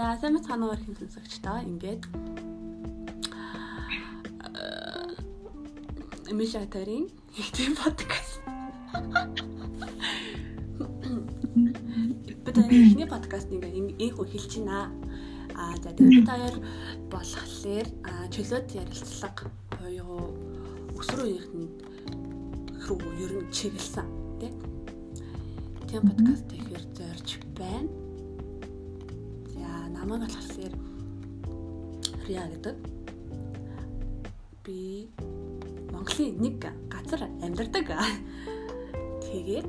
За сайн мэцхан өөр хэм сонсогчдоо ингээд Миша Тарин ихтэй подкаст. Бид эхний подкаст инх хэлж байна. Аа за тэгээд таяр болохоор чөлөөт ярилцлага буюу өсвөр үеийнхэн рүү ер нь чиглэсэн тийм. Подкаст хийхээр зорж байна намайг болохоор Рия гэдэг. Би Монголын нэг газар амьдардаг. Тэгээд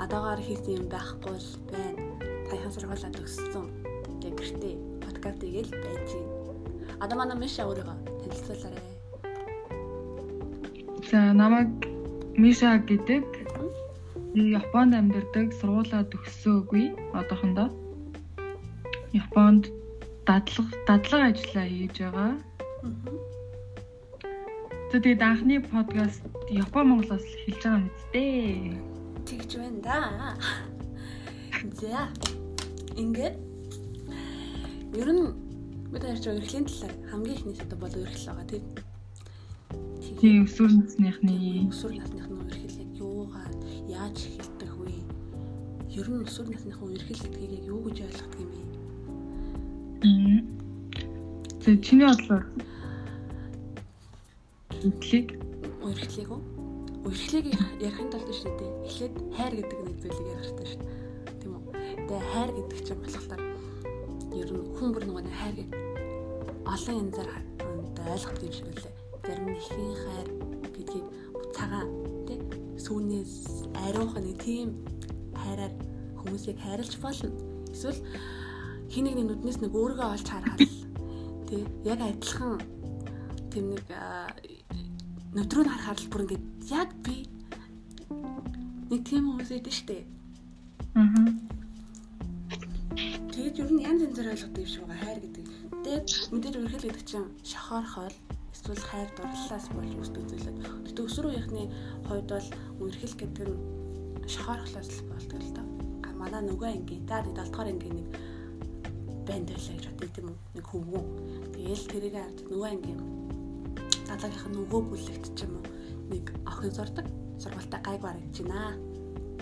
одоогоор хийсэн юм байхгүй л байна. Таяхан сургуулаа төгссөн. Тэг гэртээ подкаст хийгээл байж байна. Одоо манай Миша өөрийгөө танилцуулаарай. За намайг Миша гэдэг. Би Японд амьдардаг, сургуулаа төгссөөгүй одоохондоо. Японд дадлага дадлага ажиллаа хийж байгаа. Тэгээд анхны подкаст Япон Монголоос хэлж байгаа зү. Тэгж байна да. За. Ингээд ер нь бид ярьж байгаа эрхлийн талаар хамгийн ихний сэдв бол эрхэл байгаа тийм. Тийм өсвөр насныхны өсвөр насныхны эрхэл яг юугаар яаж эхэлдэг вэ? Ер нь өсвөр насныхны эрхэл гэдгийг яг юу гэж ойлгох юм бэ? За чиний бодлоор үтлийг үерхлийг үү? Үерхлийг ярихын тулд шүү дээ. Эхлээд хайр гэдэг нэг зүйлийг ярих хэрэгтэй шүү дээ. Тийм үү? Тэгээ хайр гэдэг чинь болохоор ер нь хүн бүр нэг хайрыг олон янзаар ойлгох юм шиг үлээ. Зарим нь ихийн хайр гэдгийг цагаан тий сүүнээс ариухан нэг тийм хайраар хүмүүсийг хайрлаж болно. Эсвэл хин нэг нүднээс нэг өөрийгөө олж хараад тий яг адилхан тийм нэг өдрөө харахаар л бүр ингээд яг би нэг тийм хүмүүс идэв штэ. Аа. Тэгээд ер нь янз янзаар ойлгодог юм шиг байгаа хайр гэдэг. Тэгээд мэдээж үргэлж гэдэг чинь шохоорхол эсвэл хайр дурлалаас болж үүсдэг зүйлээ. Тэгтээ өсвөр үеийнхний хувьд бол үргэлж гэдэг нь шохоорхлоос л болдог л доо. Манай нөгөө ангийн та 7 дугаар ангийн нэг банд байлаа гэж бодъё тийм үү нэг хөвгөө. Тэгээл тэрийг харж нөгөө ангийн залгийнхаа нөгөө бүлэгт ч юм уу? Нэг охин зурдаг сургуультай гайг барагдчихна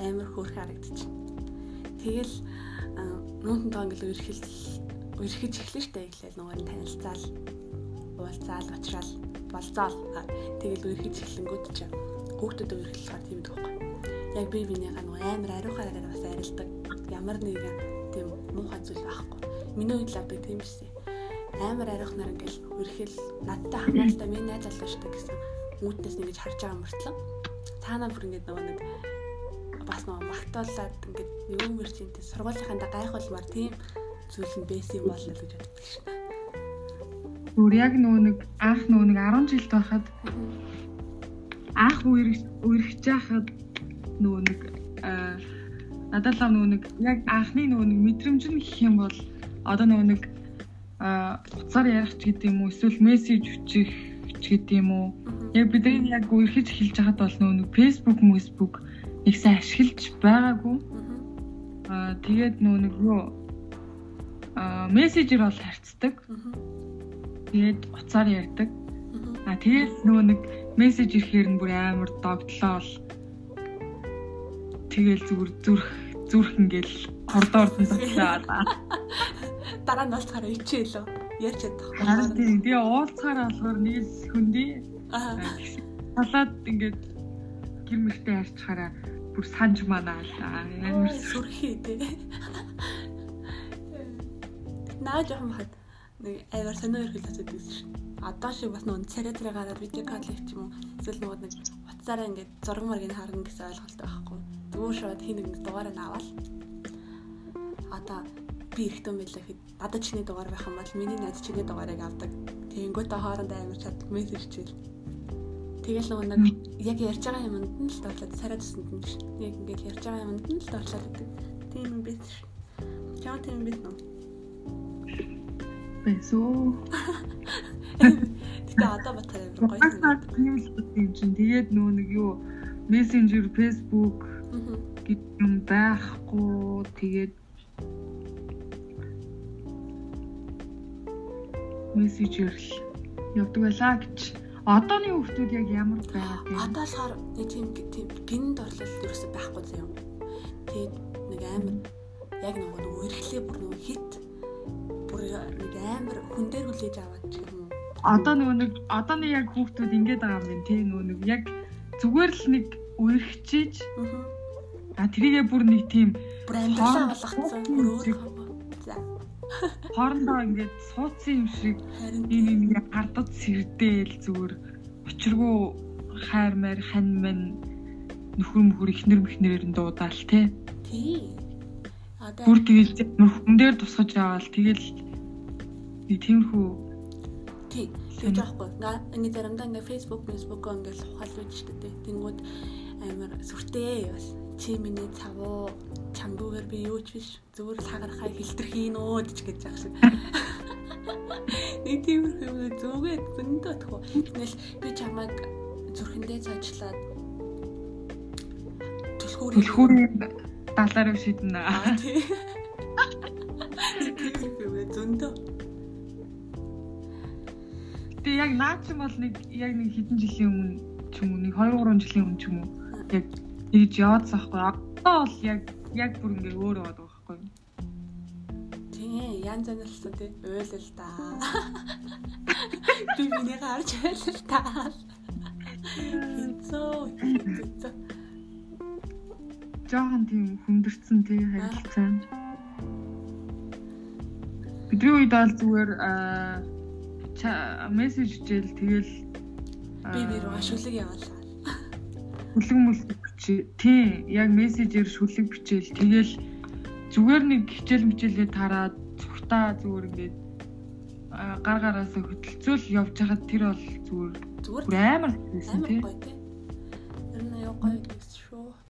амар хөөрхөн харагдчих тэгэл нүүнтэн тоо ингээл үерхэл үерхэж эхлэн штэ эхлээл нөгөө нь танилцаал уулзаал уучраал болцоол тэгэл үерхэж эхлэнгүүт ч хүүхдүүд үерхэлхээр тийм дэгхгүй яг би бинийгаа нөгөө амар ариухаараа бас арилдаг. Ямар нэгэн тийм муухай зүйл байхгүй Миний үед л авдаг тийм шээ. Амар арихнаар ингээл өрхөл надтай хамааралтай миний найз залуу шүү гэсэн үүднээс ингэж харж байгаа мөртлөө. Цаанаа бүр ингэж нөгөө нэг бас нөгөө магтаалаад ингээд юу мэрчинтэй сургуулийнхаа гайхуулмаар тийм зүйл нь бэс юм болоо гэж боддог шээ. Бүр яг нөгөө нэг анх нөгөө нэг 10 жилд байхад анх үерхэж байхад нөгөө нэг надад л нөгөө нэг яг анхны нөгөө нэг мэдрэмж нь гэх юм бол одоо нөгөө нэг уцаар ярих ч гэдэг юм уу? Эсвэл мессеж өчөх ч гэдэг юм уу? Яг бидний яг үерхэж эхэлж байхад бол нөгөө Facebook Facebook нэг сайн ашиглаж байгаагүй. Аа тэгээд нөгөө нэг юу? Аа мессежээр бол харьцдаг. Тэгээд уцаар ярьдаг. Аа тэгээд нөгөө нэг мессеж ирэхээр нь бүр амар догтлоо бол тэгэл зүгээр зүрх зүрх ингээл коридорд нь дотлоо дараа нь уулзахаараа ичээлөө ярьж чадах. Харин тийм тэгээ уулзахаар болохоор нэг хүндий. Аа. Талаад ингээд гэр мөртөө харьцахаараа бүр санж манаалаа. Амар сүрхий тий. Наа жоохон хад нэг аваар сонио өрхөл хасаад байсан шин. Одоо шиг бас нөө царай царай гараад видео кол хийх юм уу? Эсвэл нөгөө нэг утсаараа ингээд зураг маргийг харна гэсэн ойлголт байхгүй. Зүгээр шууд хин нэг дугаараа наваал. Одоо би эрэгтэн байлаа гэхэд надад чиний дугаар байх юм бол миний найз чиний дугаарыг авдаг. Тэгэнгүүтээ хоорондоо амар чад мессеж хичээл. Тэгэл нөгөө нэг яг ярьж байгаа юмд нь л доорлоод сараа төсөнд нь ш. Яг ингээд ярьж байгаа юмд нь л доорлоод гэдэг. Тийм юм биш. Чаа тийм биш нөө. Бэсүү. Тэгтээ одоо батарей гоё юм л юм чинь. Тэгээд нөгөө нэг юу Messenger, Facebook гэдэг юм байхгүй. Тэгээд мессежээр л явдаг байлаа гэж. Одооны хүмүүс яг ямар байгаа вэ? Одоо болохоор нэг тийм тийм гинд орлол ерөөсөй байхгүй заяа. Тэгээд нэг амар яг нэг үерхлээ бүр нэг хит бүр нэг амар хүн дээр хүлээж аваад ч юм уу. Одоо нөгөө нэг одооны яг хүүхдүүд ингэж байгаа юм байна тий нөгөө нэг яг зүгээр л нэг үерхчиж а тэрийгээ бүр нэг тийм бүр амьдралаа болгоцсон бүр өөр хоорондоо ингээд суудсан юм шиг ийм юм гардад сэрдээл зүгээр учиргүй хайр маяр хань мань нөхөр мөхөр ихнэр мөхнэрээр нь дуудаал те тий. Одоо бүр тэгэл хүн дээр тусгаж аваад тэгэл би тиймэрхүү тий. Тэгж аахгүй ингээ ингээ заримдаа ингээ Facebook Facebook ингээ ухаалж штэ тий тэнгууд амар сүртэй бас чи миний цавуу чамгүйгээр би юу ч биш зүгээр л хагарахаа хилтэрхийн өө гэж гэж яах шиг. Нэг тиймэрхүү юм зүгээ зөндөө тхөө. Тэгэл би чамайг зүрхэндээ цаачлаад түлхүүр түлхүүрийн далаараа шиднэ тий. Тиймэрхүү зөндөө. Тэг яг наа чи бол нэг яг нэг хэдэн жилийн өмнө ч юм уу нэг 2 3 жилийн өмнө ч юм уу яг тэгж яваадсан байхгүй. Одоо бол яг яг бүр ингээ өөр яваад байгаа байхгүй. Тийм, янз янзлсан тий уйлал та. Би миний гарч уйлал та. Хинцөө, хинцөө. Жохон тийм хүндэрсэн тий харилцаа. Бидний үед бол зүгээр мессеж хичээл тэгэл би би рүү ашиглаг яваалаа хүлэг мүлэг Тийм, яг мессежээр шүлэг бичээл тэгэл зүгээр нэг хичээл мичээлээ тараад зүгтаа зүгээр ингээд гар гараасаа хөдөлцөөл явж хахад тэр бол зүгээр зүгээр амар байсан тийм. Амар гоё тийм. Ер нь аяа гоё.